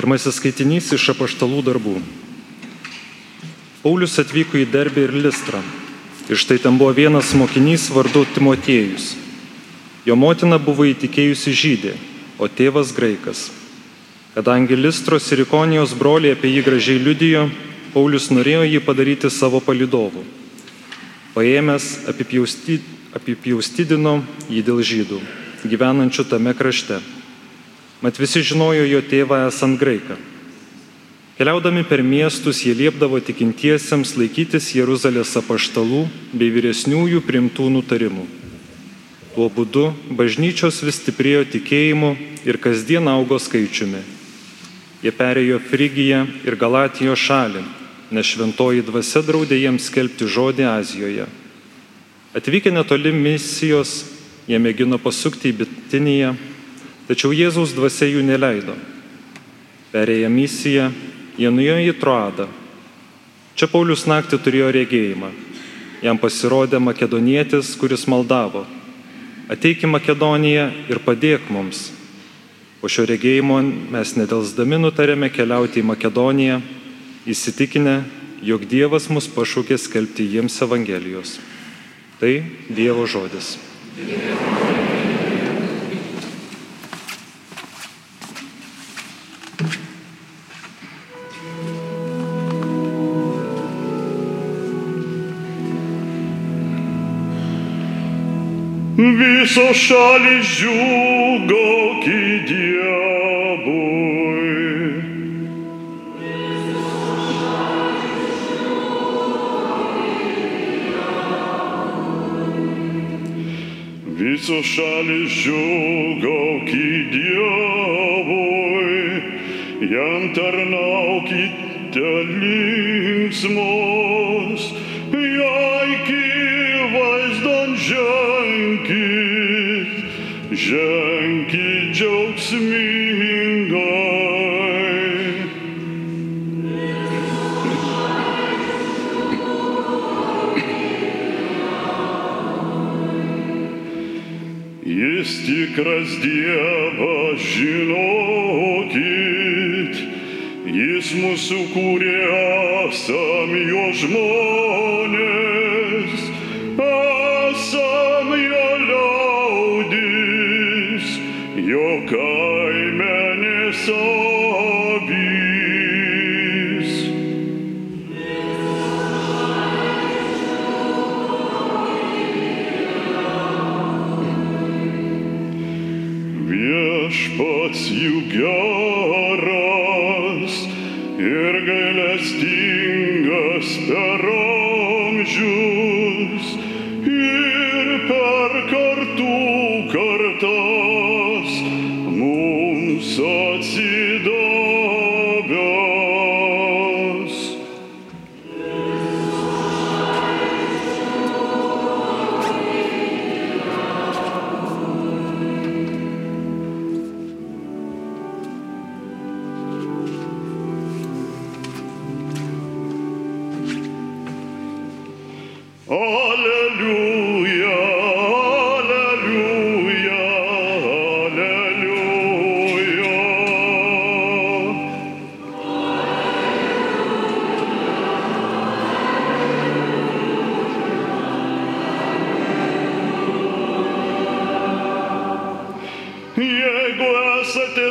Pirmasis skaitinys iš apaštalų darbų. Paulius atvyko į Derbį ir Listrą. Ir štai ten buvo vienas mokinys vardu Timotiejus. Jo motina buvo įtikėjusi žydė, o tėvas graikas. Kadangi Listros ir Ikonijos broliai apie jį gražiai liudijo, Paulius norėjo jį padaryti savo palidovu. Paėmęs apipjaustydino jį dėl žydų, gyvenančių tame krašte. Mat visi žinojo jo tėvą esant graiką. Keliaudami per miestus jie liepdavo tikintiesiems laikytis Jeruzalės apaštalų bei vyresniųjų primtų nutarimų. Tuo būdu bažnyčios vis stiprėjo tikėjimu ir kasdien augo skaičiumi. Jie perėjo Frigiją ir Galatijos šalį, nes šventoji dvasia draudė jiems skelbti žodį Azijoje. Atvykę netoli misijos, jie mėgino pasukti į Bitiniją, tačiau Jėzaus dvasia jų neleido. Perėję misiją, jie nuėjo į Troadą. Čia Paulius naktį turėjo regėjimą. Jam pasirodė makedonietis, kuris maldavo. Ateik į Makedoniją ir padėk mums. Po šio regėjimo mes nedelsdami nutarėme keliauti į Makedoniją, įsitikinę, jog Dievas mus pašaukė skelbti jiems Evangelijos. Tai Dievo žodis. Visos šalis džiūgauki Dievui. Visos šalis džiūgauki Dievui, jam tarnaukite linksmos, tikras Dievas, žinokit, Jis mūsų kūrė esam jo žmonės,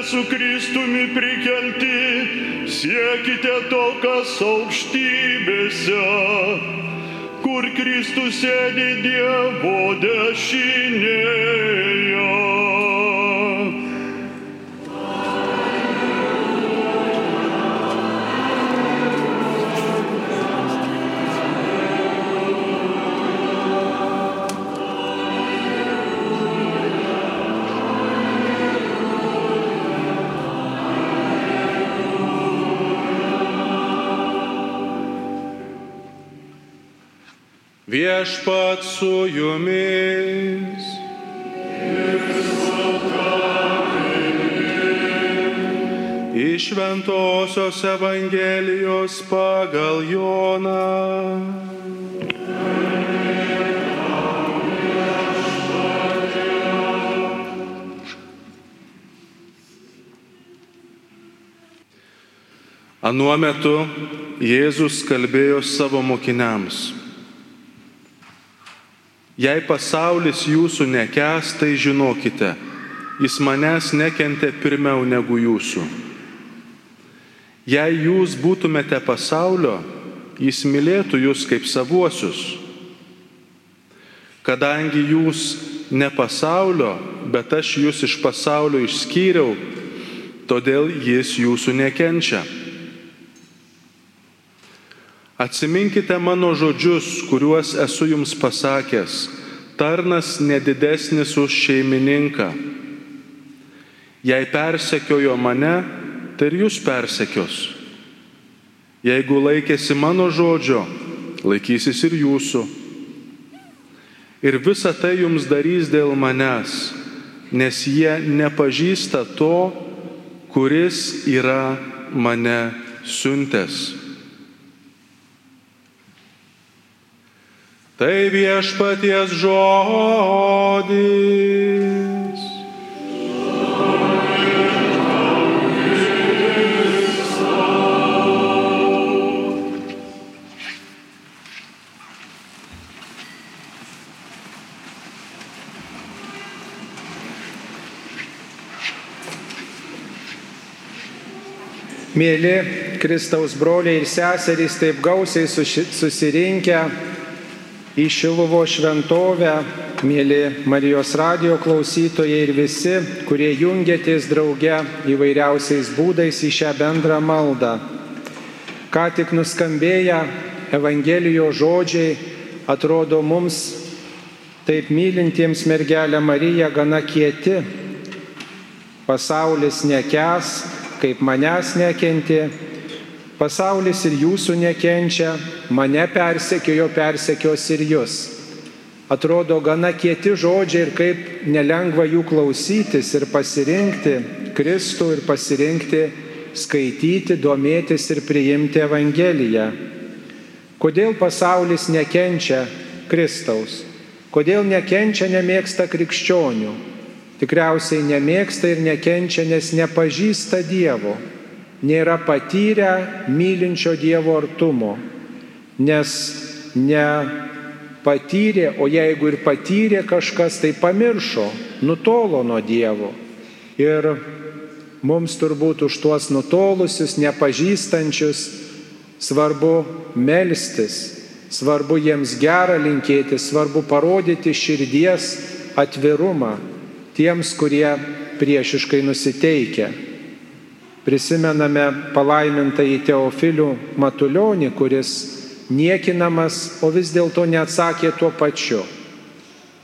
su Kristumi prikelti, siekite to, kas aukštybėse, kur Kristus sėdi Dievo Viešpat su jumis. Iš Šventojios Evangelijos pagal Joną. Anuo metu Jėzus kalbėjo savo mokiniams. Jei pasaulis jūsų nekes, tai žinokite, jis manęs nekentė pirmiau negu jūsų. Jei jūs būtumėte pasaulio, jis mylėtų jūs kaip savuosius. Kadangi jūs ne pasaulio, bet aš jūs iš pasaulio išskyriau, todėl jis jūsų nekenčia. Atsiminkite mano žodžius, kuriuos esu jums pasakęs. Tarnas nedidesnis už šeimininką. Jei persekiojo mane, tai ir jūs persekios. Jeigu laikėsi mano žodžio, laikysis ir jūsų. Ir visa tai jums darys dėl manęs, nes jie nepažįsta to, kuris yra mane siuntęs. Tai viešpaties žodis. Mėly Kristaus broliai ir seserys, taip gausiai susirinkę į Šiluvo šventovę, mėly Marijos radio klausytojai ir visi, kurie jungiatės drauge įvairiausiais būdais į šią bendrą maldą. Ką tik nuskambėję Evangelijos žodžiai atrodo mums, taip mylintiems mergelę Mariją, gana kieti. Pasaulis nekes, kaip manęs nekenti, pasaulis ir jūsų nekenčia, mane persekiojo, persekios ir jūs. Atrodo gana kieti žodžiai ir kaip nelengva jų klausytis ir pasirinkti Kristų ir pasirinkti skaityti, domėtis ir priimti Evangeliją. Kodėl pasaulis nekenčia Kristaus? Kodėl nekenčia, nemėgsta krikščionių? Tikriausiai nemėgsta ir nekenčia, nes nepažįsta Dievo, nėra patyrę mylinčio Dievo artumo, nes nepatyrė, o jeigu ir patyrė kažkas, tai pamiršo, nutolo nuo Dievo. Ir mums turbūt už tuos nutolusius, nepažįstančius svarbu melstis, svarbu jiems gerą linkėti, svarbu parodyti širdies atvirumą tiems, kurie priešiškai nusiteikia. Prisimename palaimintą į Teofilių Matulionį, kuris niekinamas, o vis dėlto neatsakė tuo pačiu.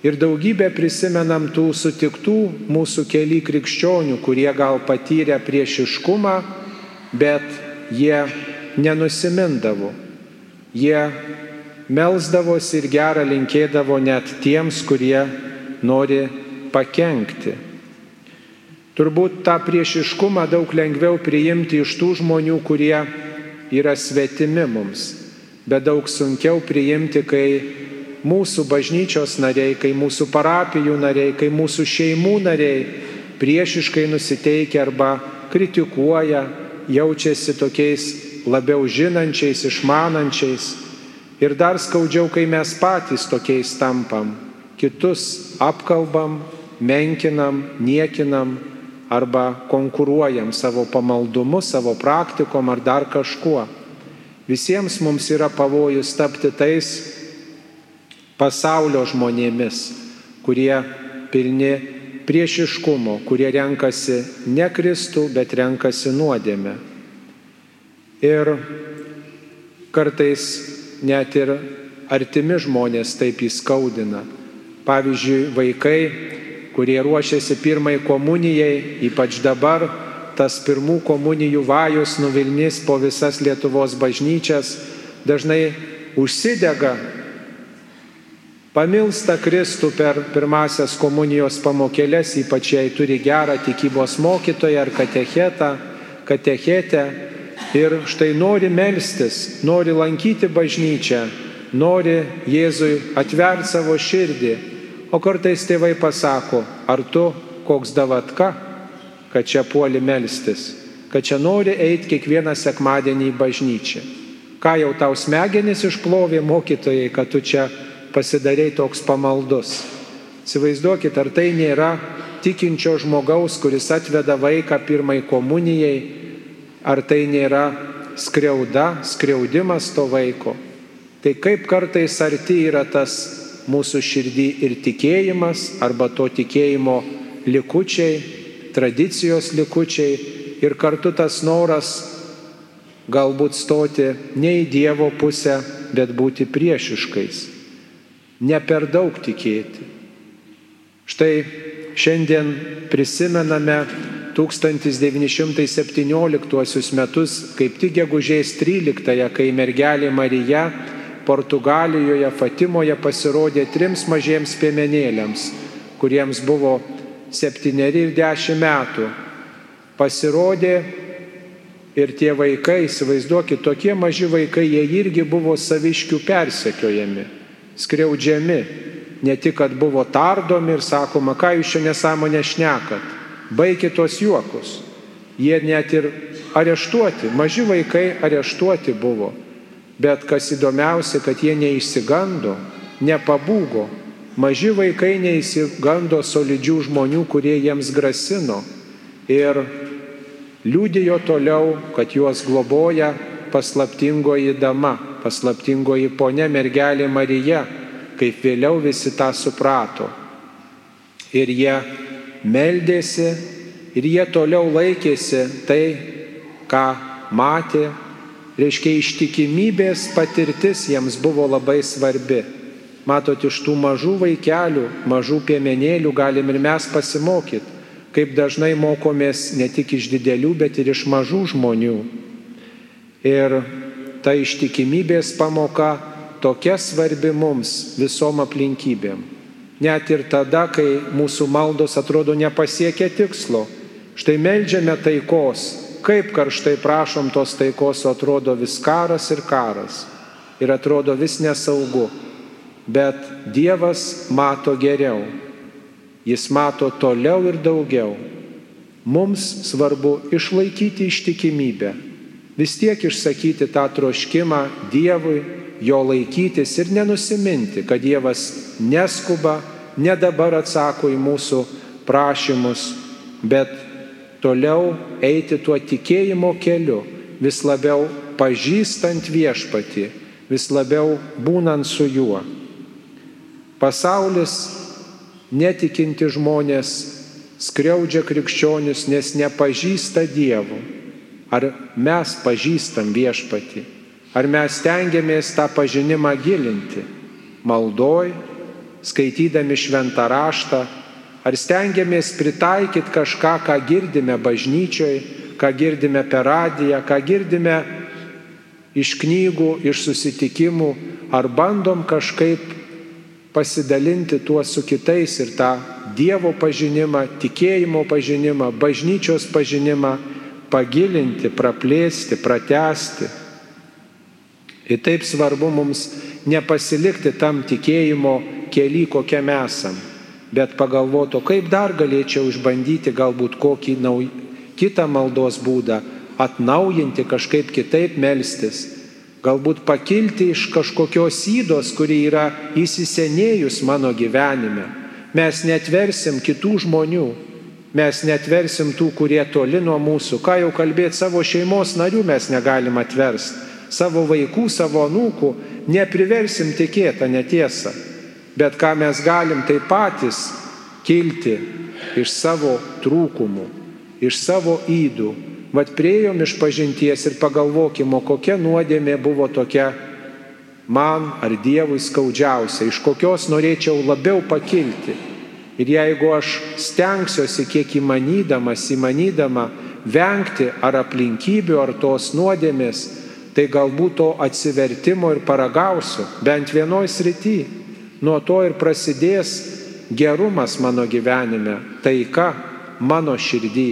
Ir daugybę prisimenam tų sutiktų mūsų keli krikščionių, kurie gal patyrė priešiškumą, bet jie nenusimindavo. Jie melzdavosi ir gerą linkėdavo net tiems, kurie nori pakenkti. Turbūt tą priešiškumą daug lengviau priimti iš tų žmonių, kurie yra svetimi mums, bet daug sunkiau priimti, kai mūsų bažnyčios nariai, kai mūsų parapijų nariai, kai mūsų šeimų nariai priešiškai nusiteikia arba kritikuoja, jaučiasi tokiais labiau žinančiais, išmanančiais. Ir dar skaudžiau, kai mes patys tokiais tampam, kitus apkalbam, menkinam, niekinam arba konkuruojam savo pamaldumu, savo praktikom ar dar kažkuo. Visiems mums yra pavojus tapti tais pasaulio žmonėmis, kurie pilni priešiškumo, kurie renkasi ne Kristų, bet renkasi nuodėmę. Ir kartais net ir artimi žmonės taip įskaudina. Pavyzdžiui, vaikai kurie ruošiasi pirmai komunijai, ypač dabar tas pirmų komunijų vajus nuvilnys po visas Lietuvos bažnyčias, dažnai užsidega, pamilsta Kristų per pirmasias komunijos pamokėlės, ypač jei turi gerą tikybos mokytoją ar katechetą, katechetę. Ir štai nori melstis, nori lankyti bažnyčią, nori Jėzui atverti savo širdį O kartais tėvai pasako, ar tu koks davatka, kad čia puoli melstis, kad čia nori eiti kiekvieną sekmadienį į bažnyčią. Ką jau tau smegenis išplovė mokytojai, kad tu čia pasidarei toks pamaldus. Įsivaizduokit, ar tai nėra tikinčio žmogaus, kuris atveda vaiką pirmai komunijai, ar tai nėra skriauda, skriaudimas to vaiko. Tai kaip kartais arti yra tas mūsų širdį ir tikėjimas, arba to tikėjimo likučiai, tradicijos likučiai, ir kartu tas noras galbūt stoti ne į Dievo pusę, bet būti priešiškais, ne per daug tikėti. Štai šiandien prisimename 1917 metus, kaip tik gegužės 13-ąją, kai mergelė Marija Portugalijoje Fatimoje pasirodė trims mažiems piemenėliams, kuriems buvo septyneri ir dešimt metų pasirodė ir tie vaikai, įsivaizduokit, tokie maži vaikai, jie irgi buvo saviškių persekiojami, skriaudžiami. Ne tik, kad buvo tardomi ir sakoma, ką jūs čia nesąmonę šnekat, baigit tos juokus. Jie net ir areštuoti, maži vaikai areštuoti buvo. Bet kas įdomiausia, kad jie neįsigando, nepabūgo. Maži vaikai neįsigando solidžių žmonių, kurie jiems grasino. Ir liūdėjo toliau, kad juos globoja paslaptingoji dama, paslaptingoji ponė mergelė Marija, kaip vėliau visi tą suprato. Ir jie meldėsi ir jie toliau laikėsi tai, ką matė, reiškia ištikimybės patirtis jiems buvo labai svarbi. Matot, iš tų mažų vaikelių, mažų piemenėlių galim ir mes pasimokyti kaip dažnai mokomės ne tik iš didelių, bet ir iš mažų žmonių. Ir ta ištikimybės pamoka tokia svarbi mums visom aplinkybėm. Net ir tada, kai mūsų maldos atrodo nepasiekia tikslo. Štai melžiame taikos. Kaip karštai prašom tos taikos, atrodo vis karas ir karas. Ir atrodo vis nesaugu. Bet Dievas mato geriau. Jis mato toliau ir daugiau. Mums svarbu išlaikyti ištikimybę, vis tiek išsakyti tą troškimą Dievui, jo laikytis ir nenusiminti, kad Dievas neskuba, ne dabar atsako į mūsų prašymus, bet toliau eiti tuo tikėjimo keliu, vis labiau pažįstant viešpati, vis labiau būnant su juo. Pasaulis netikinti žmonės skriaudžia krikščionius, nes nepažįsta Dievo. Ar mes pažįstam viešpati? Ar mes tengiamės tą pažinimą gilinti? Maldoj, skaitydami šventą raštą, ar stengiamės pritaikyti kažką, ką girdime bažnyčioj, ką girdime per radiją, ką girdime iš knygų, iš susitikimų, ar bandom kažkaip pasidalinti tuo su kitais ir tą Dievo pažinimą, tikėjimo pažinimą, bažnyčios pažinimą pagilinti, praplėsti, pratesti. Ir taip svarbu mums nepasilikti tam tikėjimo keli, kokie esam, bet pagalvoto, kaip dar galėčiau išbandyti galbūt kokį nauj, kitą maldos būdą, atnaujinti kažkaip kitaip melstis galbūt pakilti iš kažkokios įdos, kuri yra įsisenėjus mano gyvenime. Mes netversim kitų žmonių, mes netversim tų, kurie toli nuo mūsų. Ką jau kalbėti, savo šeimos narių mes negalim atversti, savo vaikų, savo anūkų nepriversim tikėtą netiesą. Bet ką mes galim, tai patys kilti iš savo trūkumų, iš savo įdų, Vat priejom iš pažinties ir pagalvokim, o kokia nuodėmė buvo tokia man ar Dievui skaudžiausia, iš kokios norėčiau labiau pakilti. Ir jeigu aš stengsiuosi kiek įmanydamas, įmanydama vengti ar aplinkybių, ar tos nuodėmės, tai galbūt to atsivertimo ir paragausiu, bent vienoj srity. Nuo to ir prasidės gerumas mano gyvenime, taika mano širdį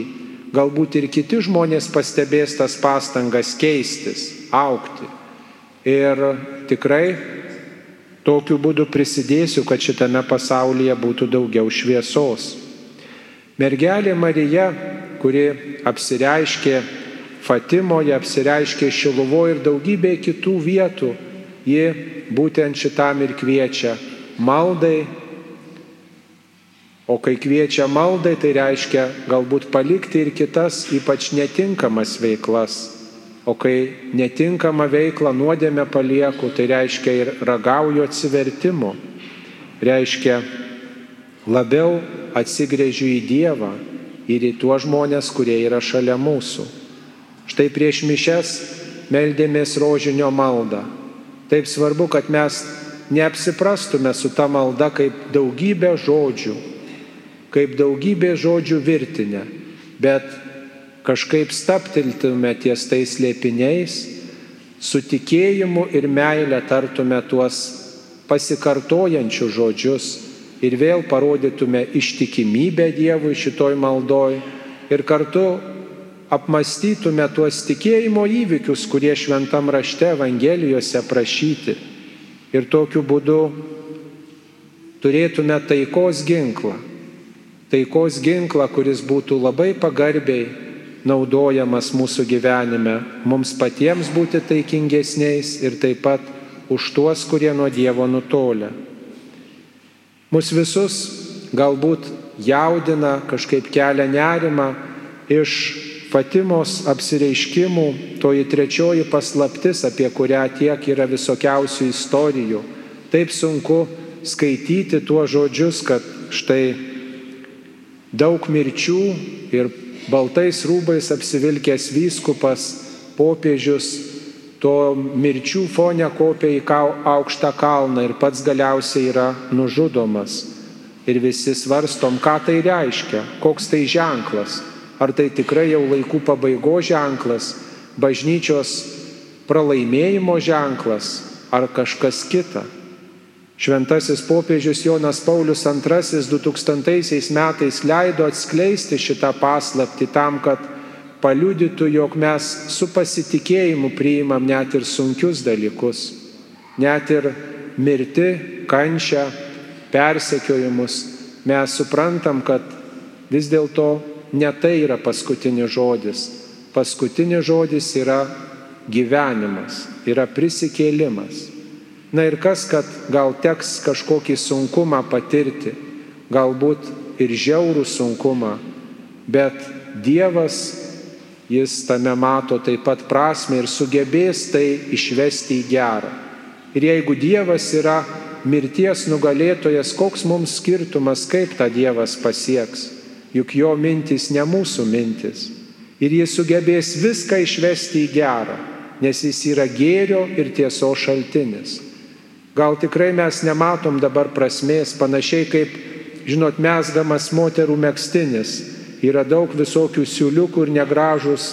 galbūt ir kiti žmonės pastebės tas pastangas keistis, aukti. Ir tikrai tokiu būdu prisidėsiu, kad šitame pasaulyje būtų daugiau šviesos. Mergelė Marija, kuri apsireiškė Fatimoje, apsireiškė Šiluvoje ir daugybė kitų vietų. Ji būtent šitam ir kviečia maldai. O kai kviečia maldai, tai reiškia galbūt palikti ir kitas ypač netinkamas veiklas. O kai netinkamą veiklą nuodėmę palieku, tai reiškia ir ragauju atsivertimo. Reiškia labiau atsigrėžiu į Dievą ir į tuos žmonės, kurie yra šalia mūsų. Štai prieš mišes meldėmės rožinio maldą. Taip svarbu, kad mes neapsiprastume su ta malda kaip daugybė žodžių, kaip daugybė žodžių virtinė, bet kažkaip staptiltume ties tais lėpiniais, su tikėjimu ir meilė tartume tuos pasikartojančius žodžius ir vėl parodytume ištikimybę Dievui šitoj maldoj ir kartu apmastytume tuos tikėjimo įvykius, kurie šventam rašte Evangelijose prašyti. Ir tokiu būdu turėtume taikos ginklą. Taikos ginklą, kuris būtų labai pagarbiai naudojamas mūsų gyvenime, mums patiems būti taikingesniais ir taip pat už tuos, kurie nuo Dievo nutolia. Mūsų visus galbūt jaudina, kažkaip kelia nerima iš Fatimos apsireiškimų, toji trečioji paslaptis, apie kurią tiek yra visokiausių istorijų. Taip sunku skaityti tuos žodžius, kad štai daug mirčių ir baltais rūbais apsivilkęs vyskupas, popiežius, to mirčių fone kopia į aukštą kalną ir pats galiausiai yra nužudomas. Ir visi svarstom, ką tai reiškia, koks tai ženklas Ar tai tikrai jau laikų pabaigos ženklas, bažnyčios pralaimėjimo ženklas, ar kažkas kita? Šventasis popiežius Jonas Paulius II 2000 metais leido atskleisti šitą paslapti tam, kad paliudytų, jog mes su pasitikėjimu priimam net ir sunkius dalykus, net ir mirti, kančią, persekiojimus. Mes suprantam, kad vis dėlto ne tai yra paskutinis žodis. Paskutinis žodis yra gyvenimas, yra prisikėlimas. Na ir kas, kad gal teks kažkokį sunkumą patirti, galbūt ir žiaurų sunkumą, bet Dievas, jis tame mato taip pat prasme ir sugebės tai išvesti į gerą. Ir jeigu Dievas yra mirties nugalėtojas, koks mums skirtumas, kaip tą Dievas pasieks? Juk jo mintis ne mūsų mintis. Ir jis sugebės viską išvesti į gerą, nes jis yra gėrio ir tiesos šaltinis. Gal tikrai mes nematom dabar prasmės, panašiai kaip, žinot, mesgamas moterų mėgstinis. Yra daug visokių siūliukų ir negražus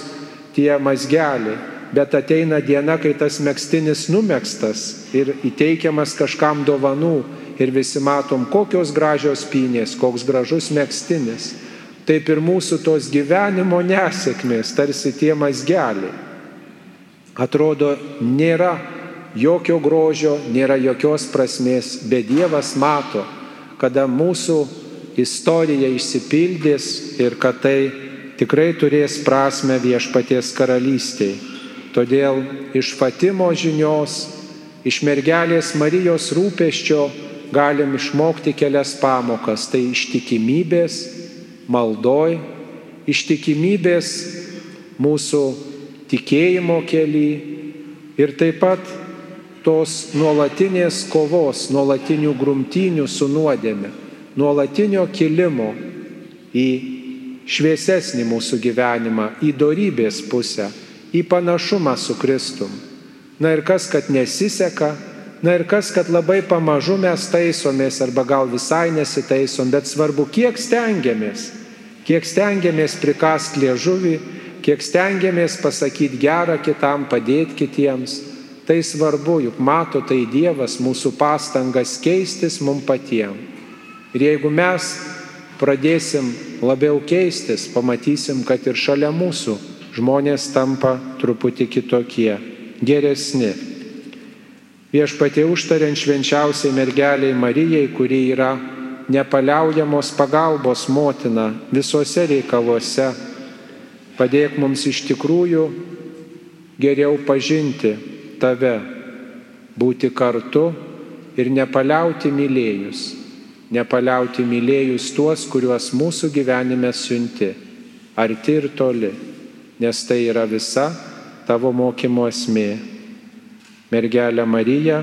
tie mazgeliai, bet ateina diena, kai tas mėgstinis numėgstas ir įteikiamas kažkam dovanų ir visi matom, kokios gražios pynės, koks gražus mėgstinis taip ir mūsų tos gyvenimo nesėkmės, tarsi tie mazgeliai. Atrodo, nėra jokio grožio, nėra jokios prasmės, bet Dievas mato, kada mūsų istorija išsipildys ir kad tai tikrai turės prasme viešpaties karalystėje. Todėl iš Fatimo žinios, iš mergelės Marijos rūpeščio galim išmokti kelias pamokas - tai ištikimybės, maldoj, ištikimybės mūsų tikėjimo keli ir taip pat tos nuolatinės kovos, nuolatinių grumtynių su nuodėme, nuolatinio kilimo į šviesesnį mūsų gyvenimą, į darybės pusę, į panašumą su Kristum. Na ir kas, kad nesiseka, na ir kas, kad labai pamažu mes taisomės arba gal visai nesitaisom, bet svarbu, kiek stengiamės kiek stengiamės prikast liežuvį, kiek stengiamės pasakyti gerą kitam, padėti kitiems. Tai svarbu, juk mato tai Dievas mūsų pastangas keistis mums patiems. Ir jeigu mes pradėsim labiau keistis, pamatysim, kad ir šalia mūsų žmonės tampa truputį kitokie, geresni. Viešpatie užtariant švenčiausiai mergeliai Marijai, kuri yra nepaliaujamos pagalbos motina visuose reikaluose. Padėk mums iš tikrųjų geriau pažinti tave, būti kartu ir nepaliauti mylėjus, nepaliauti mylėjus tuos, kuriuos mūsų gyvenime siunti, arti ir toli, nes tai yra visa tavo mokymo esmė. Mergelė Marija,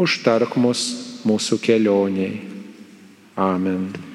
užtark mus mūsų kelioniai. Amen.